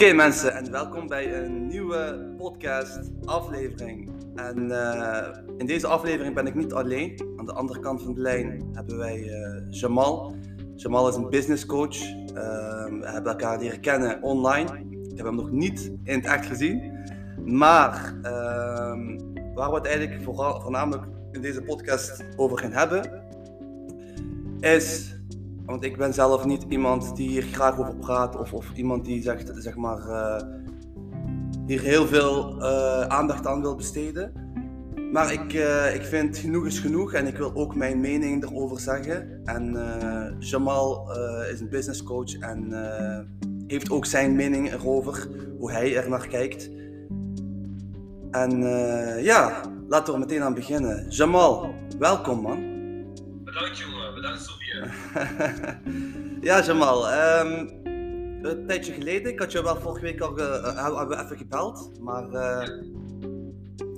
Oké mensen, en welkom bij een nieuwe podcast aflevering. En eh, in deze aflevering ben ik niet alleen. Aan de andere kant van de lijn hebben wij uh, Jamal. Jamal is een business coach. Ehm, we hebben elkaar leren kennen online. Ik heb hem nog niet in het echt gezien. Maar ehm, waar we het eigenlijk vooral, voornamelijk in deze podcast over gaan hebben, is want ik ben zelf niet iemand die hier graag over praat of, of iemand die zegt, zeg maar, hier heel veel uh, aandacht aan wil besteden. Maar ik, uh, ik vind genoeg is genoeg en ik wil ook mijn mening erover zeggen. En Jamal is een business coach en heeft ook zijn mening erover, hoe hij er naar kijkt. En ja, laten we meteen aan beginnen. Jamal, welkom man. Bedankt jongen, bedankt Sofie. ja, Jamal. Um, een tijdje geleden, ik had je wel vorige week al uh, even gebeld, maar uh,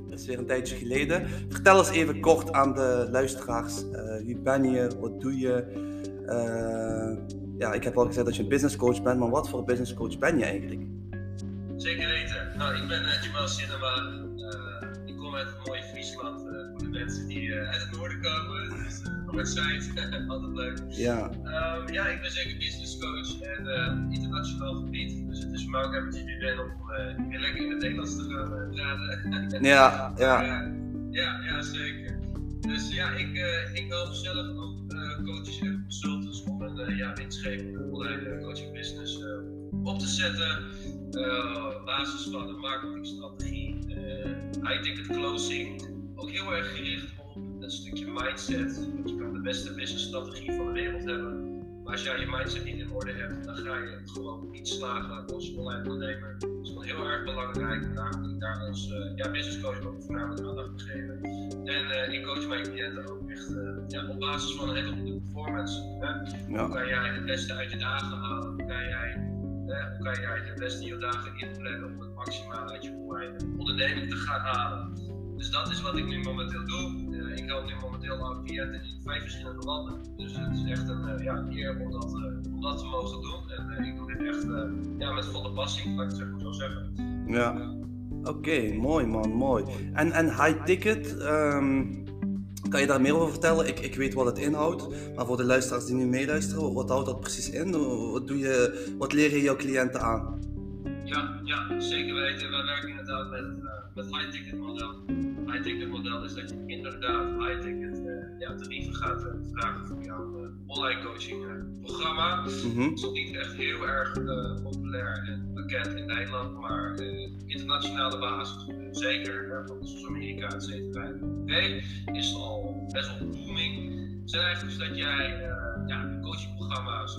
dat is weer een tijdje geleden. Vertel eens even kort aan de luisteraars. Uh, wie ben je? Wat doe je? ja, ik heb al gezegd dat je een business coach bent, maar wat voor business coach ben je eigenlijk? Zeker weten. Nou, ik ben Jamal Cinema. ik kom uit het mooie Friesland. voor de mensen die uit het noorden komen. Dus, website, altijd leuk. Ja. Um, ja, ik ben zeker business coach en uh, internationaal gebied. Dus het is voor mij ook eventjes weer om uh, weer lekker in het Nederlands te gaan uh, praten. ja, ja. ja, ja, zeker. Dus ja, ik, ik help zelf ook coaches en consultants om een ja, winstgevende online coaching business op te zetten. op basis van een marketingstrategie, high-ticket closing, ook heel erg gericht stukje mindset. Want je kan de beste businessstrategie van de wereld hebben. Maar als jij je mindset niet in orde hebt, dan ga je gewoon niet slagen als online ondernemer. Dat is gewoon heel erg belangrijk. Daarom wil ik daar als uh, ja, business coach ook voornamelijk aandacht aan geven. En uh, ik coach mijn cliënten ook echt uh, ja, op basis van een hele goede performance. Hè? Ja. Hoe kan jij het beste uit je dagen halen? Hoe kan jij, hoe kan jij het beste in je dagen inplannen om het maximale uit je online onderneming te gaan halen? Dus dat is wat ik nu momenteel doe ik help nu momenteel al cliënten in vijf verschillende landen. Dus het is echt een uh, ja, eer om dat, te mogen doen. En ik doe dit echt ja, met volle passie, laat ik het zo zeggen. Ja. Oké, mooi man, mooi. En, en high ticket, um, kan je daar meer over vertellen? Ik, ik weet wat het inhoudt, maar voor de luisteraars die nu meeluisteren, wat houdt dat precies in? Wat, doe je, wat leer je jouw cliënten aan? Ja, ja zeker weten. Wij werken inderdaad met, met high ticket model high-ticket model is dat je inderdaad high-ticket uh, ja, tarieven gaat uh, vragen voor jouw online coaching programma. Mm -hmm. Het is nog niet echt heel erg populair en bekend in Nederland, maar internationale basis zeker, van zoals Amerika, et cetera. Is al best wel booming. Het zijn eigenlijk dus dat jij ja, coachingprogramma's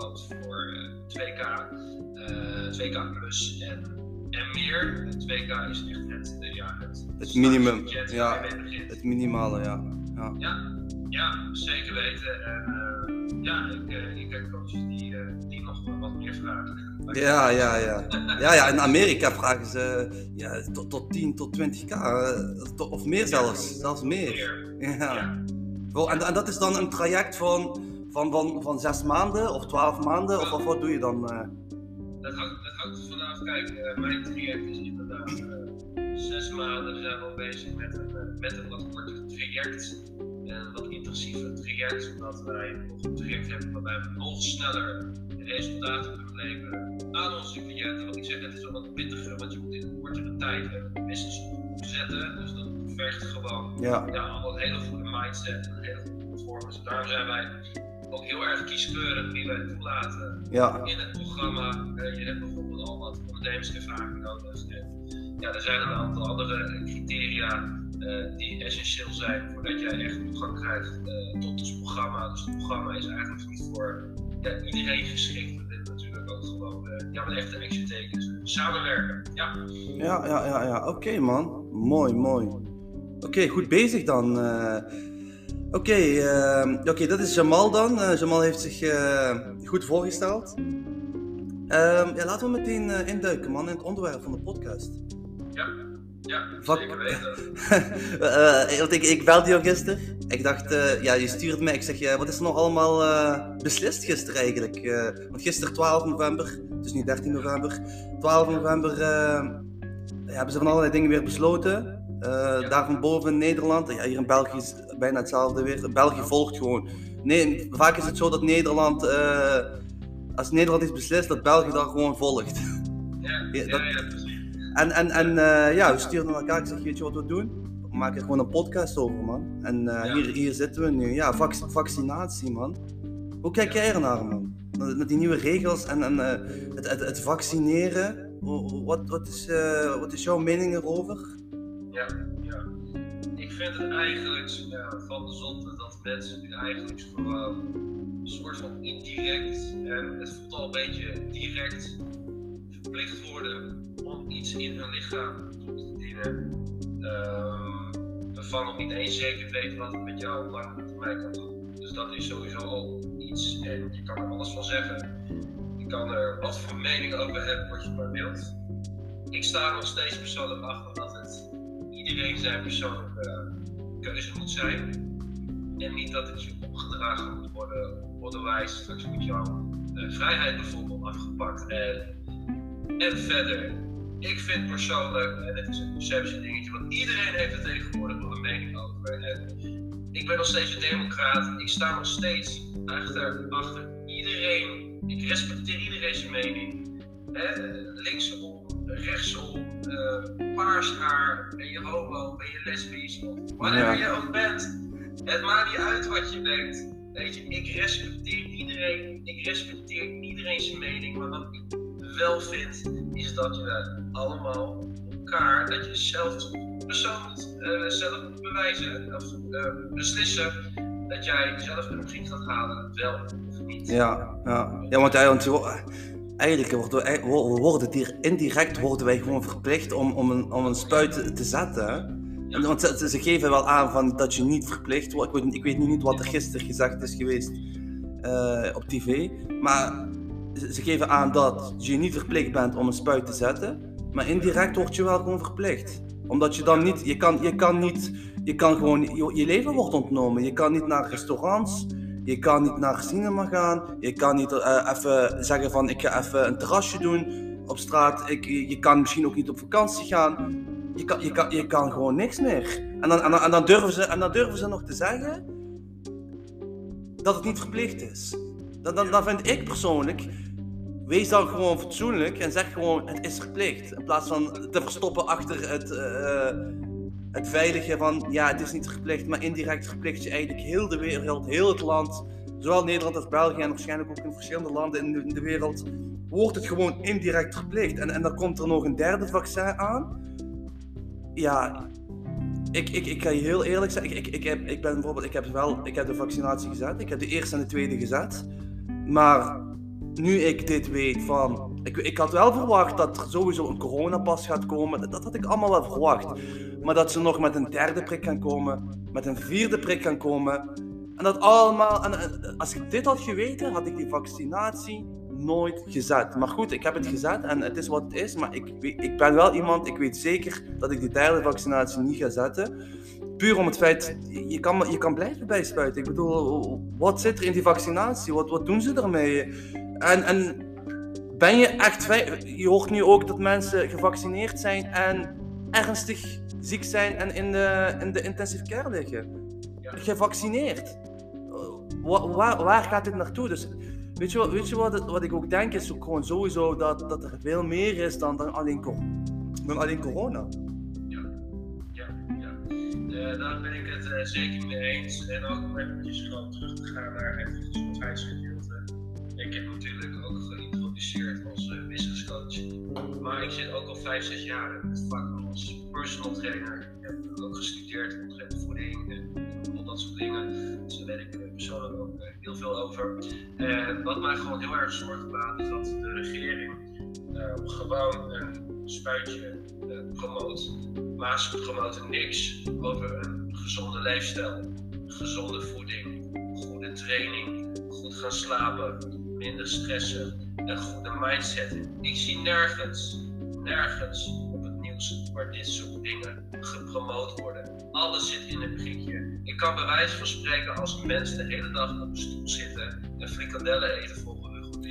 verkoopt voor 2K, 2K plus en en meer. Het 2K is echt het, ja, het, het minimum. Ja, het minimale, ja. Ja, ja, ja zeker weten. En uh, ja, ik, uh, ik heb coaches die, uh, die nog wat meer vragen. Ja, ja, ja. Ja, ja, in Amerika vragen ze ja, tot, tot 10 tot 20k, tot, of meer zelfs. Zelfs meer. meer. Ja. ja. En, en dat is dan een traject van, van, van, van 6 maanden of 12 maanden, of, of wat doe je dan? Dat hangt, dat hangt vanaf. Kijk, mijn traject is inderdaad uh, zes maanden. We zijn al bezig met een, uh, met een wat korter traject. En een wat intensiever traject, zodat wij nog een traject hebben waarbij we nog sneller resultaten kunnen leveren aan onze cliënten. Wat ik zeg, het is wel wat pittiger, want je moet in een kortere tijd een business opzetten. Dus dat vergt gewoon ja. Ja, een hele goede mindset en een hele goede performance. Daarom zijn wij ook heel erg kieskeurig wie wij toelaten ja. in het programma. Uh, je hebt bijvoorbeeld al wat ondernemerservaring nodig. En, ja, er zijn een aantal andere criteria uh, die essentieel zijn voordat jij echt toegang krijgt uh, tot ons programma. Dus het programma is eigenlijk niet voor ja, iedereen geschikt. We willen natuurlijk ook gewoon ja, met echte actiontekens samenwerken. Ja, ja, ja, ja. ja. oké okay, man. Mooi, mooi. Oké, goed bezig dan. Oké, okay, uh, okay, dat is Jamal dan. Uh, Jamal heeft zich uh, goed voorgesteld. Uh, ja, laten we meteen induiken, man, in het onderwerp van de podcast. Ja. Ja, Vak- zeker weten. Eh, want ik, ik belde jou gisteren. Ik dacht, eh, ja, je stuurt mij. Ik zeg, ja, wat is er nog allemaal eh, beslist gisteren eigenlijk? Eh, want gisteren 12 november, het is nu 13 november. 12 november eh, hebben ze van allerlei dingen weer besloten. Eh, Daar van boven Nederland, ja, hier in België is bijna hetzelfde weer. België volgt gewoon. Nee, vaak is het zo dat Nederland, eh, als Nederland iets beslist, dat België dat gewoon volgt. Ja, Ja, ja, dat- ja, precies. En, en, en eh, ja, we sturen naar elkaar. Ik zeg, weet je wat we doen? We maken er gewoon een podcast over, man. En Ja. hier, hier zitten we nu. Ja, vac- vaccinatie, man. Hoe kijk jij ernaar, man? Met die nieuwe regels en, en het, het, het vaccineren. Wat, wat, is, wat is jouw mening erover? Ja, ja. Ik vind het eigenlijk ja, van de zonde dat mensen nu eigenlijk gewoon een soort van indirect en het voelt al een beetje direct verplicht worden om iets in hun lichaam toe te dienen. Ehm waarvan nog niet eens zeker weten wat het met jou op lange termijn kan doen. Dus dat is sowieso al iets en je kan er alles van zeggen. Je kan er wat voor mening over hebben wat je maar wilt. Ik sta nog steeds persoonlijk achter dat het iedereen zijn persoonlijke eh, keuze moet zijn. En niet dat het je opgedragen moet worden. Otherwise, straks moet jouw eh, vrijheid bijvoorbeeld afgepakt. En, en verder, ik vind persoonlijk, en het is een perceptie dingetje, want iedereen heeft er tegenwoordig wel een mening over. En ik ben nog steeds een democraat. Ik sta nog steeds achter, achter iedereen. Ik respecteer iedereen zijn mening. Hè? Linksom, rechtsom, eh, paars haar, ben je homo, ben je lesbisch, whatever Ja. je ook bent. Het maakt niet uit wat je denkt. Weet je, ik respecteer iedereen, ik respecteer iedereen zijn mening, maar wat ik wel vind, is dat je allemaal elkaar, dat je zelf als persoon moet, eh, zelf moet bewijzen, of eh, beslissen, dat jij zelf een vriend gaat halen, wel of niet. Ja, ja. ja want, je- eigenlijk worden we worden hier indirect worden wij gewoon verplicht om, om, een, om een spuit te- te zetten. want ze, ze geven wel aan van dat je niet verplicht wordt. Ik weet, ik weet nu niet wat er gisteren gezegd is geweest eh, op tv. Maar ze, ze geven aan dat je niet verplicht bent om een spuit te zetten. Maar indirect word je wel gewoon verplicht. Omdat je dan niet, je kan, je kan niet, je kan gewoon, je, je leven wordt ontnomen. Je kan niet naar restaurants. Je kan niet naar cinema gaan. Je kan niet eh, even zeggen van ik ga even een terrasje doen op straat. Ik, je kan misschien ook niet op vakantie gaan. Je kan, je kan, je kan gewoon niks meer. En dan, en, dan, en, dan durven ze, en dan durven ze nog te zeggen dat het niet verplicht is. Dan, dan, dan vind ik persoonlijk, wees dan gewoon fatsoenlijk en zeg gewoon het is verplicht. In plaats van te verstoppen achter het, eh, het veilige van ja het is niet verplicht, maar indirect verplicht je eigenlijk heel de wereld, heel het land, zowel Nederland als België en waarschijnlijk ook in verschillende landen in de, wereld, wordt het gewoon indirect verplicht. En, en dan komt er nog een derde vaccin aan. Ja, ik, ik, ik ga je heel eerlijk zeggen, ik, ik, ik, heb, ik ben bijvoorbeeld, ik heb wel, ik heb de vaccinatie gezet, ik heb de eerste en de tweede gezet. Maar nu ik dit weet van, ik, ik had wel verwacht dat er sowieso een coronapas gaat komen, dat, had ik allemaal wel verwacht. Maar dat ze nog met een derde prik gaan komen, met een vierde prik gaan komen. En dat allemaal, als ik dit had geweten, had ik die vaccinatie nooit gezet. Maar goed, ik heb het gezet en het is wat het is. Maar ik, ik ben wel iemand, ik weet zeker dat ik die derde vaccinatie niet ga zetten. Puur om het feit, je kan, je kan blijven bijspuiten. Ik bedoel, wat zit er in die vaccinatie? Wat, wat doen ze ermee? En, en ben je echt... Je hoort nu ook dat mensen gevaccineerd zijn en ernstig ziek zijn en in de, in de intensive care liggen. Gevaccineerd. Wa- waar, waar gaat dit naartoe? Dus weet je, wat, weet je wat, het- wat ik ook denk? Is ook gewoon sowieso dat, dat er veel meer is dan, dan, alleen, dan alleen corona. Ja, ja. Eh, daar ben ik het eh, zeker mee eens. En ook om eventjes gewoon terug te gaan naar het gezondheidsgedeelte. Ik heb natuurlijk ook als eh, business coach. Maar ik zit ook al 5, 6 jaar in het vak als personal trainer. Ik heb ook gestudeerd omtrent voeding en al dat soort dingen. Dus daar weet ik eh, persoonlijk ook eh, heel veel over. Wat mij gewoon heel erg zorgen laat is dat de regering gewoon een spuitje promoot. Maar ze promoten niks over een gezonde leefstijl, gezonde voeding, goede training, goed gaan slapen, minder stressen, een goede mindset. Ik zie nergens, nergens op het nieuws waar dit soort dingen gepromoot worden. Alles zit in een prikje. Ik kan bij wijze van spreken als mensen de hele dag op een stoel zitten en frikandellen eten volgens Hugo Jonge,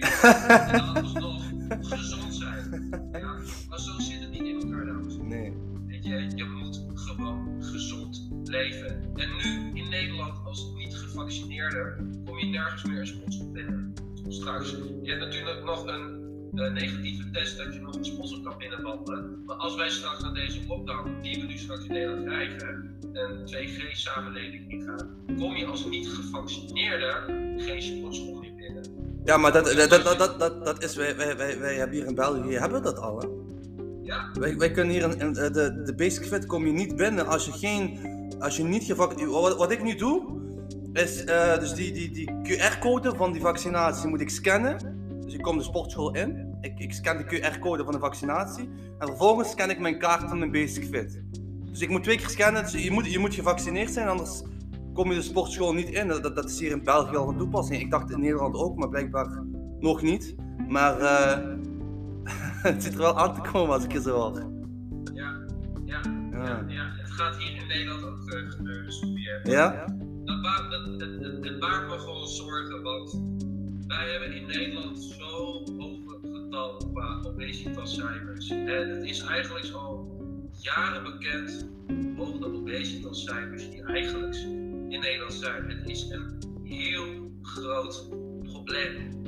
en dan alsnog gezond zijn. Ja, maar zo zit het niet in elkaar, dames. Nee. Weet je, je moet gewoon gezond leven. En nu in Nederland als niet gevaccineerde kom je nergens meer een sponsor binnen. Straks. Je hebt natuurlijk nog een eh, negatieve test dat je nog een sponsor kan binnenwandelen. Maar als wij straks naar deze lockdown, die we nu straks in Nederland krijgen, een 2G-samenleving ingaan, kom je als niet gevaccineerde geen sponsor meer binnen. Ja, maar dat, dat, dat, dat, dat, dat is, wij, wij, wij, wij hebben hier in België hebben we dat al. Hè? Ja, Wij, wij kunnen hier in, in de, de, de Basic Fit kom je niet binnen als je geen, als je niet gevaccineerd wat, wat ik nu doe, is eh, dus die, die, die QR-code van die vaccinatie moet ik scannen. Dus ik kom de sportschool in, ik, ik scan de QR-code van de vaccinatie en vervolgens scan ik mijn kaart van mijn Basic Fit. Dus ik moet twee keer scannen, dus je moet, je moet gevaccineerd zijn, anders kom je de sportschool niet in. Dat, dat is hier in België al van toepassing. Ik dacht in Nederland ook, maar blijkbaar nog niet. Maar eh, het zit er wel aan te komen als ik je zo hoor. ja, ja, Ja. ja, ja. Het gaat hier in Nederland ook uh, gebeuren, dus je Ja? Het, baart me gewoon zorgen, want wij hebben in Nederland zo hoge getallen qua obesitascijfers. En het is eigenlijk al jaren bekend, hoge obesitascijfers die eigenlijk in Nederland zijn. Het is een heel groot probleem.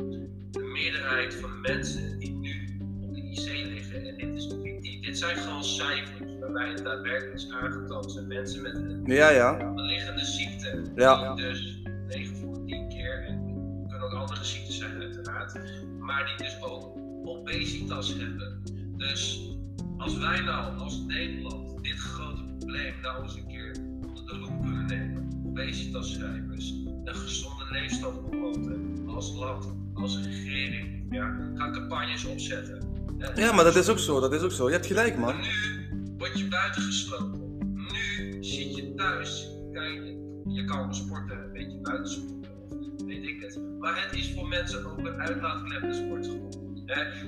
De meerderheid van mensen die nu op de IC liggen, en dit, is, dit zijn gewoon cijfers waarbij het daadwerkelijk is aangetoond, zijn mensen met een Ja, ja. onderliggende ziekte. Ja. Die dus 9 voor 10 keer, en het kunnen ook andere ziektes zijn uiteraard, maar die dus ook obesitas hebben. Dus als wij nou als Nederland dit grote probleem nou eens een keer onder de loep kunnen nemen, obesitascijfers, een gezonde leefstijl promoten als land, als regering, ja, gaan campagnes opzetten. Ja, maar dat is ook zo, dat is ook zo. Je hebt gelijk, man. Nu word je buitengesloten. Nu zit je thuis. Je, kan sporten, een beetje buiten sporten, of weet ik het. Maar het is voor mensen ook een uitlaatklep, de sportschool.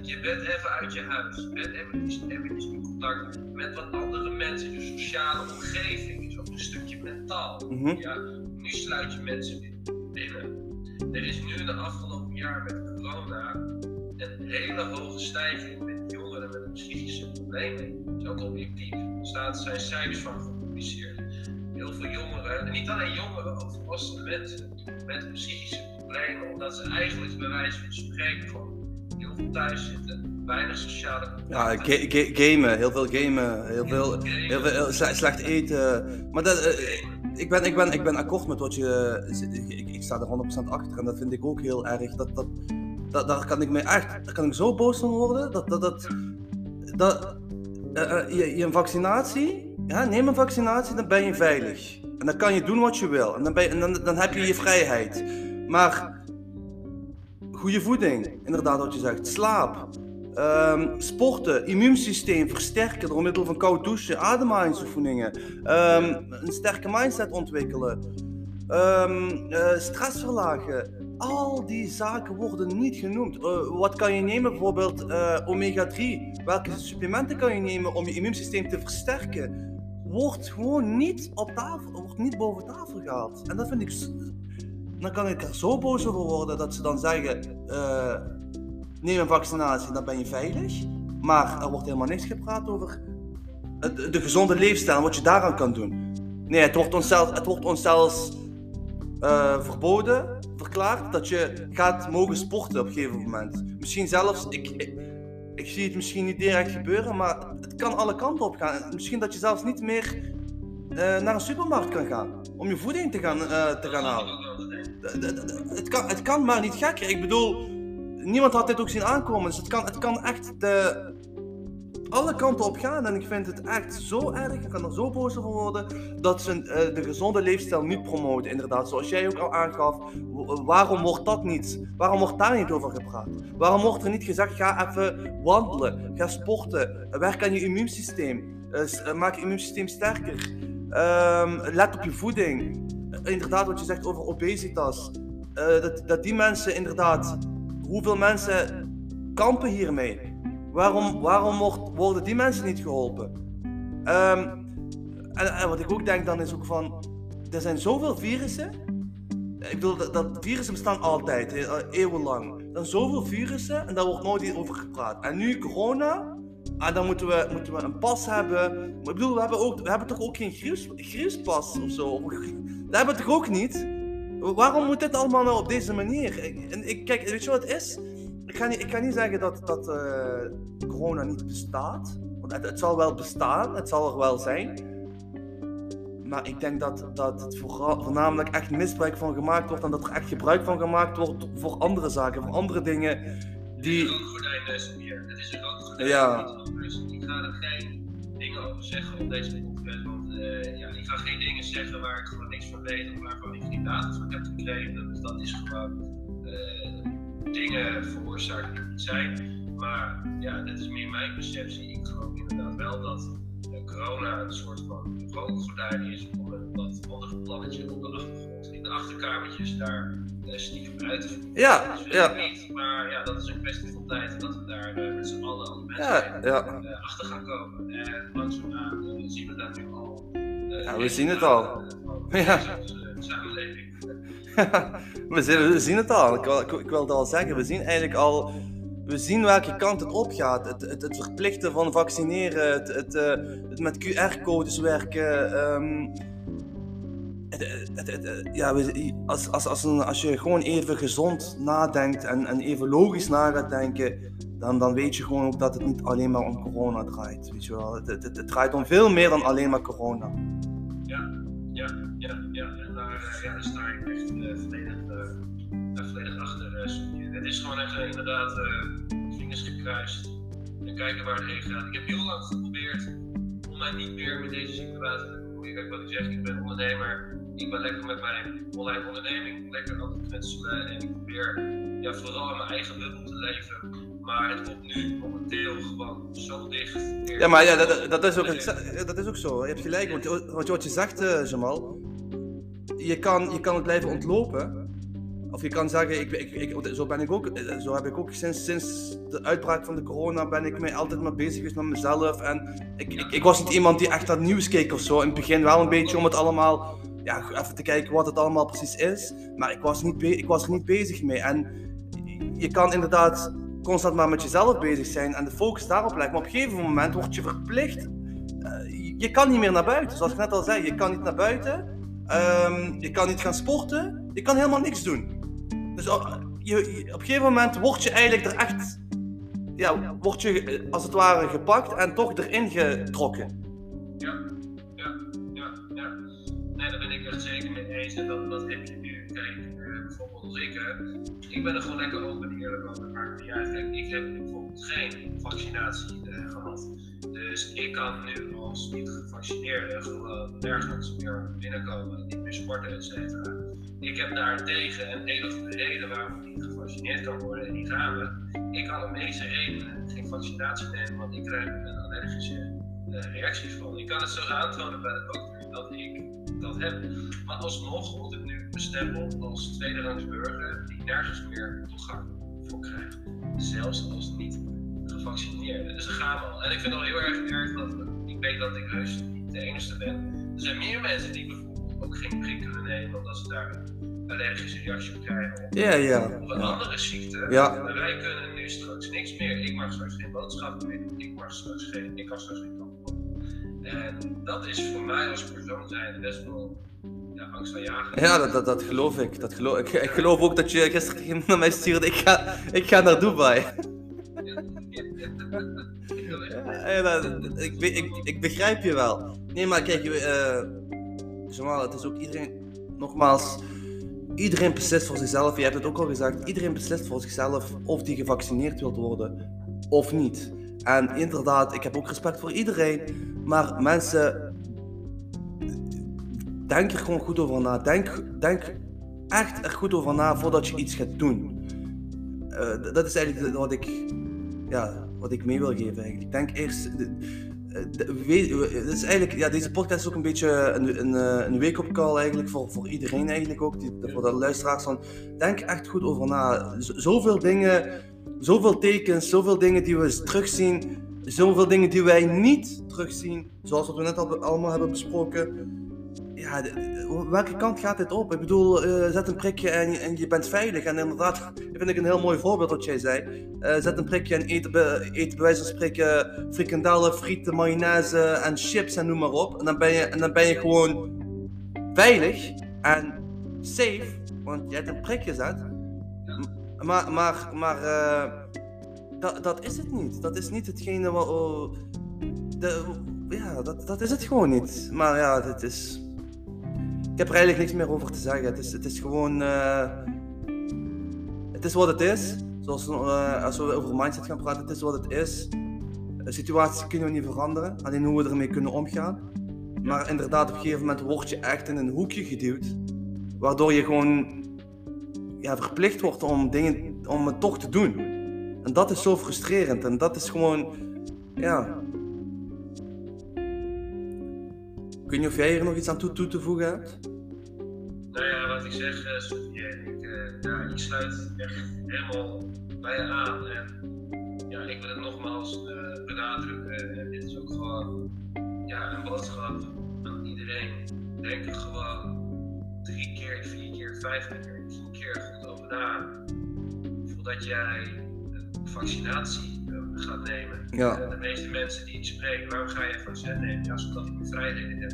Je bent even uit je huis. Je bent eventjes, eventjes in contact met wat andere mensen. Je sociale omgeving is ook een stukje mentaal. Mhm. Ja, nu sluit je mensen binnen. Er is nu in de afgelopen jaar met corona een hele hoge stijging met psychische problemen. Dat is ook objectief. Er staat, zijn cijfers van gepubliceerd. Heel veel jongeren, en niet alleen jongeren, ook volwassene mensen met psychische problemen, omdat ze eigenlijk bij wijze van spreken gewoon heel veel thuis zitten, weinig sociale Ja, ga- ga- gamen, heel veel gamen, heel veel, heel veel heel slecht eten. Maar dat, eh, ik, ben, ik, ben, ik ben akkoord met wat je. Ik, ik sta er 100% achter en dat vind ik ook heel erg. Dat, dat, dat, daar kan ik me echt daar kan ik zo boos van worden. Dat, dat, dat, dat eh, eh, je, een vaccinatie, ja, neem een vaccinatie, dan ben je veilig. En dan kan je doen wat je wil. En dan, ben en dan, dan heb je je vrijheid. Maar goede voeding, inderdaad wat je zegt, slaap, ehm, sporten, immuunsysteem versterken door middel van koud douchen, ademhalingsoefeningen, ehm, een sterke mindset ontwikkelen, ehm, eh, stress verlagen. Al die zaken worden niet genoemd. Eh, wat kan je nemen? Bijvoorbeeld eh, omega-3. Welke supplementen kan je nemen om je immuunsysteem te versterken? Wordt gewoon niet op tafel, wordt niet boven tafel gehaald. En dat vind ik dan kan ik er zo boos over worden dat ze dan zeggen: eh, neem een vaccinatie, dan ben je veilig. Maar er wordt helemaal niks gepraat over de gezonde leefstijl wat je daaraan kan doen. Nee, het wordt ons, zelf, het wordt ons zelfs eh, verboden, verklaard dat je gaat mogen sporten op een gegeven moment. Misschien zelfs, ik, ik, ik zie het misschien niet direct gebeuren, maar het kan alle kanten op gaan. Misschien dat je zelfs niet meer eh, naar een supermarkt kan gaan om je voeding te gaan, eh, te gaan halen. Het kan, het kan maar niet gekker. Ik bedoel, niemand had dit ook zien aankomen. Dus het kan, het kan echt de, alle kanten op gaan. En ik vind het echt zo erg. Ik kan er zo boos over worden. Dat ze eh, de gezonde leefstijl niet promoten. Inderdaad, zoals jij ook al aangaf. W- waarom wordt dat niet? Waarom wordt daar niet over gepraat? Waarom wordt er niet gezegd: ga even wandelen. Ga sporten. Werk aan je immuunsysteem. eh, eh, maak je immuunsysteem sterker. Ehm, let op je voeding. Eh, inderdaad, wat je zegt over obesitas. Eh, dat, dat die mensen inderdaad, hoeveel mensen kampen hiermee? Waarom, waarom wordt, worden die mensen niet geholpen? Ehm, en, wat ik ook denk dan is ook van, er zijn zoveel virussen. Ik bedoel, dat, dat virussen bestaan altijd, eeuwenlang. Er zijn zoveel virussen en daar wordt nooit over gepraat. En nu corona, en dan moeten we, moeten we een pas hebben. Maar ik bedoel, we hebben, ook, we hebben toch ook geen gruispas of zo? Dat hebben we toch ook niet? Waarom moet dit allemaal nou op deze manier? En ik, kijk, weet je wat het is? Ik ga niet, ik ga niet zeggen dat, dat uh, corona niet bestaat. Want het, het, zal wel bestaan, het zal er wel zijn. Maar ik denk dat, dat het voornamelijk echt misbruik van gemaakt wordt en dat er echt gebruik van gemaakt wordt voor andere zaken, voor andere dingen die... Het is een. Het is een gordijn. Ja. Dus ik ga er geen dingen over zeggen op deze podcast, want uh, ja, ik ga geen dingen zeggen waar ik gewoon niks van weet of waarvan ik geen data van heb gekregen. Dus dat is gewoon uh, dingen veroorzaakt die niet zijn. Maar ja, dit is meer mijn perceptie. Ik geloof inderdaad wel dat uh, corona een soort van rookgordijn is om een wat andere plannetje op de achtergrond. In de achterkamertjes daar uh, stiekem uit te voeren. Ja, dus ja. Niet, maar ja, dat is een kwestie van tijd dat we daar uh, met z'n allen als mensen Ja, ja. uh, achter gaan komen. En langzaamaan zien we dat nu al. Ja, we zien het al. Ja. Samenleving. we, zien, we zien het al. Ik wil, ik, wil het al zeggen. We zien eigenlijk al. We zien welke kant het opgaat. Het, het, het verplichten van vaccineren, het, het, eh, het met QR-codes werken. ehm, ja, we- als, als, als, een, als je gewoon even gezond nadenkt en, en even logisch na gaat denken, dan, dan weet je gewoon ook dat het niet alleen maar om corona draait. Weet je wel? Het, het, draait om veel meer dan alleen maar corona. Ja, ja, ja. Eh, ja, daar sta ik echt volledig, achter. eh, het is gewoon echt eh, inderdaad eh, vingers gekruist. En kijken waar het heen gaat. Ik heb heel lang geprobeerd om mij niet meer met deze situatie te bemoeien. Kijk wat ik zeg, ik ben ondernemer. Ik ben lekker met mijn online onderneming, lekker aan het knutselen. En ik probeer ja, vooral in mijn eigen bubbel te leven. Maar het komt nu momenteel gewoon zo dicht. Ja, maar ja, dat, dat, is, ook, dat is ook zo. Je hebt gelijk. Want wat, wat je zegt, Jamal, je kan, je kan het blijven ontlopen. Of je kan zeggen, ik, ik, zo, ben ik ook, eh, zo heb ik ook sinds, sinds de uitbraak van de corona ben ik mij altijd maar bezig geweest met mezelf. En ik, ik, ik was niet iemand die echt naar het nieuws keek of zo. In het begin wel een beetje om het allemaal, ja, even te kijken wat het allemaal precies is. Maar ik was, niet ik was er niet bezig mee. En je kan inderdaad constant maar met jezelf bezig zijn en de focus daarop leggen. Maar op een gegeven moment word je verplicht. eh, je kan niet meer naar buiten, zoals ik net al zei. Je kan niet naar buiten. Ehm, je kan niet gaan sporten. Je kan helemaal niks doen. Dus je, je- op een gegeven moment word je eigenlijk er echt. Ja, word je eh, als het ware gepakt en toch erin getrokken. Ja, ja, ja, ja. Nee, daar ben ik echt zeker mee eens. En dat, dat heb je nu. Kijk, eh, bijvoorbeeld als ik, ik ben er gewoon lekker open en eerlijk over. Het niet uit. Kijk, ik heb bijvoorbeeld geen vaccinatie eh, gehad. Dus ik kan nu als niet gevaccineerde gewoon nergens meer binnenkomen, niet meer sporten, et cetera. Ik heb daartegen een hele goede reden waarom ik niet gevaccineerd kan worden en die gaan we. Ik kan om deze redenen geen vaccinatie nemen, want ik krijg een allergische eh, reacties van. Ik kan het zo aantonen bij de dokter dat ik dat heb. Maar alsnog wordt het nu bestempeld als tweederangs burger die nergens meer toegang voor krijgt. Zelfs als niet gevaccineerde. Dus daar gaan we al. En ik vind het al heel erg erg dat ik weet dat ik heus niet de enige ben. Er zijn meer mensen die bijvoorbeeld ook geen prik kunnen nemen omdat ze daar een allergische reactie op krijgen. Of Ja, ja. of een andere ziekte. Maar wij kunnen nu straks niks meer. Ik mag straks geen boodschappen meer doen. Ik mag straks geen, ik kan straks geen. En dat is voor mij als persoon zijn best wel ja, angstaanjagend. Ja, dat, dat, dat geloof ik. Dat geloof, ik. Ik geloof ook dat je gisteren naar mij stuurde. Ik ga, ik ga naar Dubai. Ja, ik, ik, ik begrijp je wel. Nee, maar kijk, Jamal, het is ook iedereen, nogmaals, iedereen beslist voor zichzelf. Je hebt het ook al gezegd, iedereen beslist voor zichzelf of die gevaccineerd wilt worden of niet. En inderdaad, ik heb ook respect voor iedereen, maar mensen, denk er gewoon goed over na. Denk, denk echt er goed over na voordat je iets gaat doen. Eh, dat is eigenlijk wat ik, ja, wat ik mee wil geven eigenlijk. Denk eerst... de- eh, de- we- we- het is eigenlijk, ja, deze podcast is ook een beetje een, een, eh, een wake-up call eigenlijk voor, voor iedereen eigenlijk ook, die, voor de luisteraars van, denk echt goed over na. Z- zoveel dingen zoveel tekens, zoveel dingen die we terugzien, zoveel dingen die wij niet terugzien, zoals wat we net al allemaal hebben besproken. Ja, welke kant gaat dit op? Ik bedoel, eh, zet een prikje en, en je bent veilig. En inderdaad, dat vind ik een heel mooi voorbeeld wat jij zei. Eh, zet een prikje en eet, be, eet bij wijze van spreken frikandellen, frieten, mayonaise en chips en noem maar op. En dan ben je, en dan ben je gewoon veilig en safe, want je hebt een prik gezet. M- Maar, maar, maar eh, dat, dat is het niet. Dat is niet hetgene wat. oh, de, ja, dat, dat is het gewoon niet. Maar ja, dit is. Ik heb er eigenlijk niks meer over te zeggen. Het is, het is gewoon. eh, het is wat het is. Zoals eh, als we over mindset gaan praten, het is wat het is. De situaties kunnen we niet veranderen, alleen hoe we ermee kunnen omgaan. Maar inderdaad, op een gegeven moment word je echt in een hoekje geduwd, waardoor je gewoon ja, verplicht wordt om, dingen, om het toch te doen. En dat is zo frustrerend en dat is gewoon, ja. Weet niet of jij hier nog iets aan toe, toe te voegen hebt? Nou ja, wat ik zeg, eh, Sofie, ik, eh, ik sluit echt helemaal bij je aan. En ja, ik wil het nogmaals eh, benadrukken. En dit is ook gewoon ja, een boodschap aan iedereen. Denk er gewoon drie keer, vier keer, vijf keer, tien keer goed over na. Voordat jij vaccinatie eh, gaat nemen. Ja. Eh, de meeste mensen die ik spreek, waarom ga je een vaccin nemen? Ja, zodat ik mijn vrijheden heb.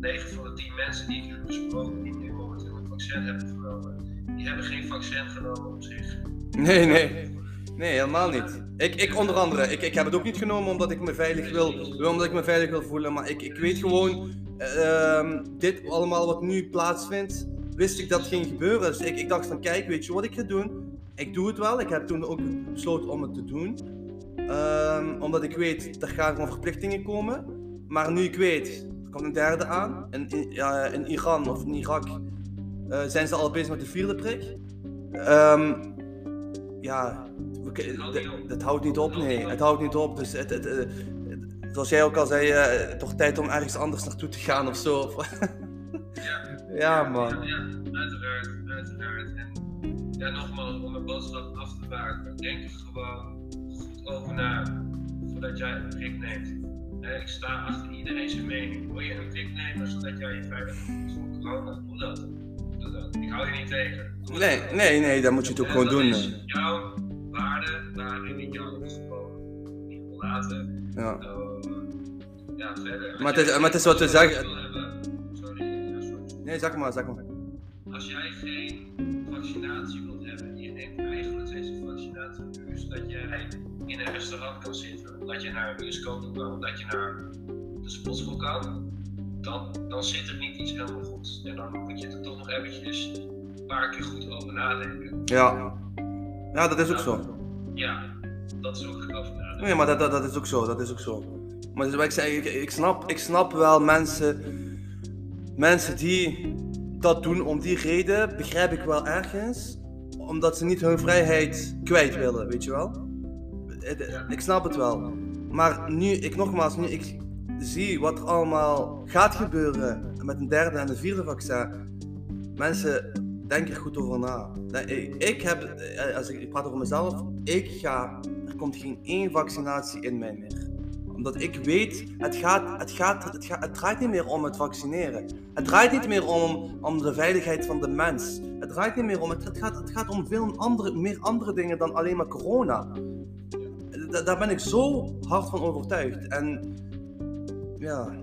9 van de 10 mensen die ik heb gesproken, die nu momenteel een vaccin hebben genomen, die hebben geen vaccin genomen op zich. Nee, nee. Nee, helemaal niet. Ik, ik onder andere, ik, ik heb het ook niet genomen omdat ik me veilig wil, omdat ik me veilig wil voelen. Maar ik, ik weet gewoon, ehm, dit allemaal wat nu plaatsvindt, wist ik dat ging gebeuren. Dus ik, ik dacht van, kijk, weet je wat ik ga doen? Ik doe het wel. Ik heb toen ook besloten om het te doen. Ehm, omdat ik weet, er gaan gewoon verplichtingen komen. Maar nu ik weet, er komt een derde aan. In, in, ja, in Iran of in Irak eh, zijn ze al bezig met de vierde prik. Ehm, ja, dat houdt niet op, nee. Het houdt niet op. Dus het, het, eh, zoals jij ook al zei, eh, toch tijd om ergens anders naartoe te gaan of zo. Ja, ja, man. Ja, ja, uiteraard, uiteraard. En ja, nogmaals, om een boodschap af te maken, denk er gewoon goed over na voordat jij een prik neemt. Ik sta achter iedereen zijn mening. Wil je een prik nemen zodat jij je veilig voelt voor corona? Doe dat. Doe dat. Ik hou je niet tegen. Doe Nee, dat. nee, nee, dan moet je En gewoon dat doen. is eh. jouw waarde waarin ik jou gewoon niet wil laten. Ja. Eh, ja, verder. Maar het is- maar het is wat we zeggen. Sorry, ja, sorry. Nee, zeg maar, zeg maar. Als jij geen vaccinatie wilt hebben, je neemt eigenlijk deze vaccinatie puur zodat jij in een restaurant kan zitten, omdat je naar een bioscoop kan, omdat je naar de sportschool kan, dan, dan zit er niet iets helemaal goed. En dan moet je er toch nog eventjes een paar keer goed over nadenken. Ja. Ja, dat is ook zo. Ja, dat is ook nadenken. Nee, maar dat, dat, dat is ook zo, dat is ook zo. Maar dus wat ik zei, ik, ik, snap, ik snap wel mensen, mensen die dat doen om die reden, begrijp ik wel ergens. Omdat ze niet hun vrijheid kwijt willen, weet je wel. Het- Ik snap het wel. Maar nu, ik nogmaals, nu ik zie wat er allemaal gaat gebeuren met een derde en een vierde vaccin. Mensen, denk er goed over na. Ik, ik heb, eh, als ik, ik praat over mezelf, ik ga, er komt geen één vaccinatie in mij meer. Omdat ik weet, het, gaat, het, gaat, het, gaat, het draait niet meer om het vaccineren. Het draait niet meer om, om de veiligheid van de mens. Het draait niet meer om, het, het, gaat, het gaat om veel andere, meer andere dingen dan alleen maar corona. Da- daar ben ik zo hard van overtuigd. En ja,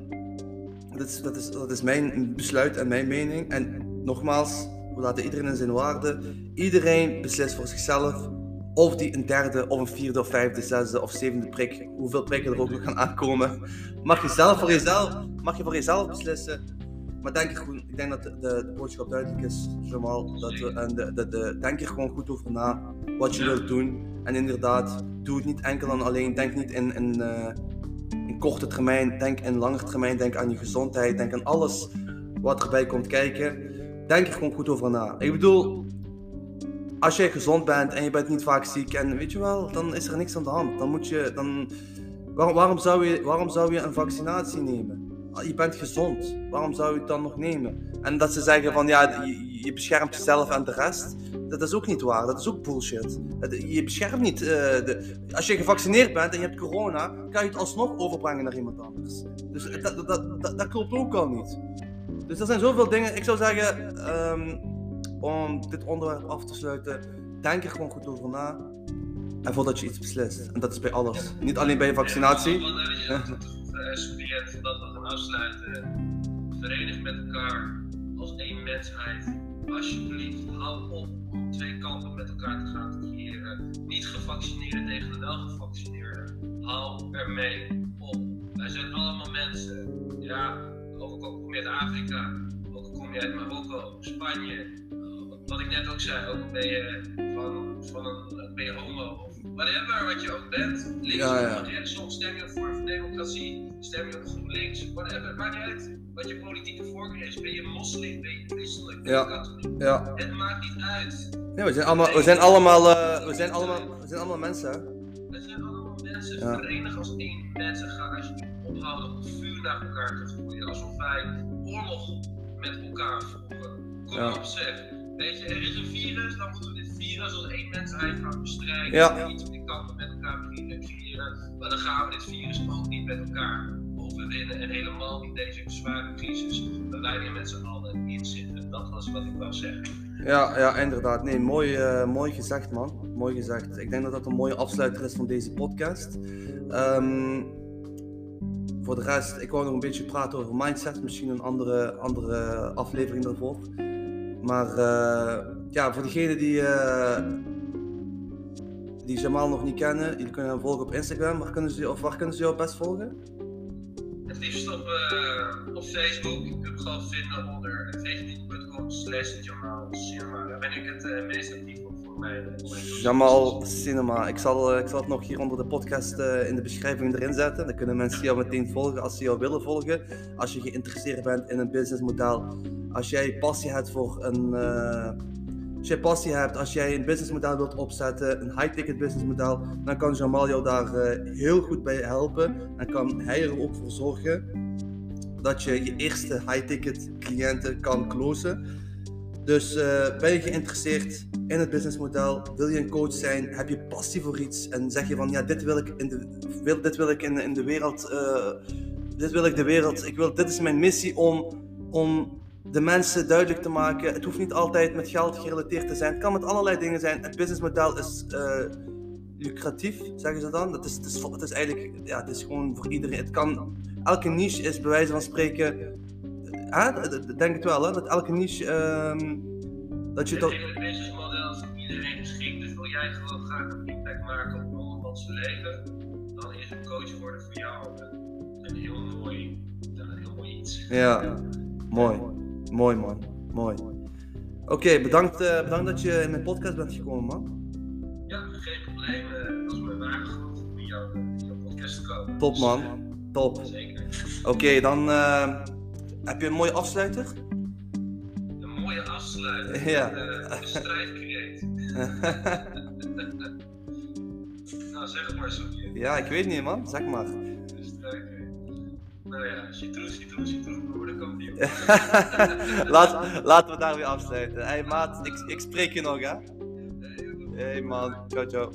dat is, dat, is, dat is mijn besluit en mijn mening. En nogmaals, we laten iedereen in zijn waarde. Iedereen beslist voor zichzelf of die een derde of een vierde of vijfde, zesde of zevende prik, hoeveel prikken er ook nog gaan aankomen, mag je zelf voor jezelf, mag je voor jezelf beslissen. Maar denk er goed, ik denk dat de, de, de boodschap duidelijk is, Jamal. Dat we, en de, de, de, denk er gewoon goed over na wat je wilt doen. En inderdaad, doe het niet enkel en alleen. Denk niet in, in, eh, in korte termijn, denk in lange termijn. Denk aan je gezondheid, denk aan alles wat erbij komt kijken. Denk er gewoon goed over na. Ik bedoel, als jij gezond bent en je bent niet vaak ziek en weet je wel, dan is er niks aan de hand. Dan moet je, dan, waarom, zou je, waarom zou je een vaccinatie nemen? Ah, Je bent gezond, waarom zou je het dan nog nemen? En dat ze zeggen van ja, je, beschermt jezelf en de rest. Dat is ook niet waar, dat is ook bullshit. Je beschermt niet. eh, de, als je gevaccineerd bent en je hebt corona, kan je het alsnog overbrengen naar iemand anders. Dus dat, dat, dat klopt ook al niet. Dus er zijn zoveel dingen. Ik zou zeggen, ehm, om dit onderwerp af te sluiten, denk er gewoon goed over na. En voordat je iets beslist. En dat is bij alles. Niet alleen bij je vaccinatie. Toe te voegen, Sofie, voordat we gaan afsluiten? Verenig met elkaar als één mensheid. Alsjeblieft, hou op om twee kampen met elkaar te gaan creëren. Niet gevaccineerden tegen de wel gevaccineerden. Hou ermee op. Wij zijn allemaal mensen. Ja, ook al kom je uit Afrika, ook al kom je uit Marokko, Spanje. Wat ik net ook zei, ook ben je van, van een, ben je homo of whatever wat je ook bent. Links Ja, ja. of rechtsom, stem je voor democratie, stem je op GroenLinks, whatever, maakt niet uit wat je politieke voorkeur is. Ben je moslim, ben je christelijk, ben je Ja. katholiek, Ja. het maakt niet uit. ja we zijn allemaal, we zijn allemaal, eh, we zijn allemaal, we zijn allemaal mensen. We zijn allemaal mensen, verenig als één mensen. Ga alsjeblieft ophouden om vuur naar elkaar te gooien. Alsof wij oorlog met elkaar voeren. Kom op zeg. Weet je, er is een virus, dan moeten we dit virus als één mensheid gaan bestrijden. Ja. Niet op die kanten met elkaar creëren. Maar dan gaan we dit virus ook niet met elkaar overwinnen. En helemaal niet deze zware crisis waar wij weer met z'n allen in zitten. Dat was wat ik wou zeggen. Ja, ja, inderdaad. Nee, mooi, eh, mooi gezegd, man. Mooi gezegd. Ik denk dat dat een mooie afsluiter is van deze podcast. Ehm, voor de rest, ik wou nog een beetje praten over mindset. Misschien een andere, andere aflevering daarvoor. Maar eh, ja, voor diegenen die, eh, die Jamal nog niet kennen, jullie kunnen hem volgen op Instagram. Waar kunnen ze, of waar kunnen ze jou best volgen? Het liefst op, eh, op Facebook. Je kunt me gewoon vinden onder facebook.com slash Jamal Cinema. Daar ben ik het meest actief op voor mij. Jamal Cinema. Ik zal, ik zal het nog hier onder de podcast in de beschrijving erin zetten. Dan kunnen mensen jou meteen volgen als ze jou willen volgen. Als je geïnteresseerd bent in een businessmodel. Als jij passie hebt voor een. eh, als jij passie hebt, als jij een businessmodel wilt opzetten, een high-ticket businessmodel, dan kan Jamal jou daar eh, heel goed bij helpen. En kan hij er ook voor zorgen dat je je eerste high-ticket cliënten kan closen. Dus eh, ben je geïnteresseerd in het businessmodel? Wil je een coach zijn? Heb je passie voor iets? En zeg je van ja, dit wil ik in de, wil, dit wil ik in, in de wereld. dit wil ik de wereld. Ik wil, dit is mijn missie om, om de mensen duidelijk te maken. Het hoeft niet altijd met geld gerelateerd te zijn. Het kan met allerlei dingen zijn. Het businessmodel is eh, lucratief, zeggen ze dan. Dat is, het, is, het is eigenlijk, ja, het is gewoon voor iedereen. Het kan, elke niche is bij wijze van spreken. Hè? Dat- Denk het wel, hè? Dat elke niche. ehm, dat je Het toch. hele businessmodel is voor iedereen geschikt. Dus wil jij gewoon graag een impact maken op andermans leven, dan is een coach worden voor jou een, heel mooi, een heel mooi iets. Ja, mooi. Mooi, man. Mooi. Oké, bedankt, eh, bedankt dat je in mijn podcast bent gekomen, man. Ja, geen probleem. eh, Dat is mijn waarde groot om in jouw, in jouw podcast te komen. Top, Dus, man. eh, Top. Zeker. Oké, dan eh, heb je een mooie afsluiter. Een mooie afsluiting. Ja. Eh, Een strijdkreet. nou, zeg maar zo. ja, ik weet niet, man. Zeg maar. Nou ja, citroen, citroen, citroen, we de kampioen. Laat, laten we daar weer afsluiten. Hey maat, ik, ik spreek je nog hè. Hey man, ciao ciao.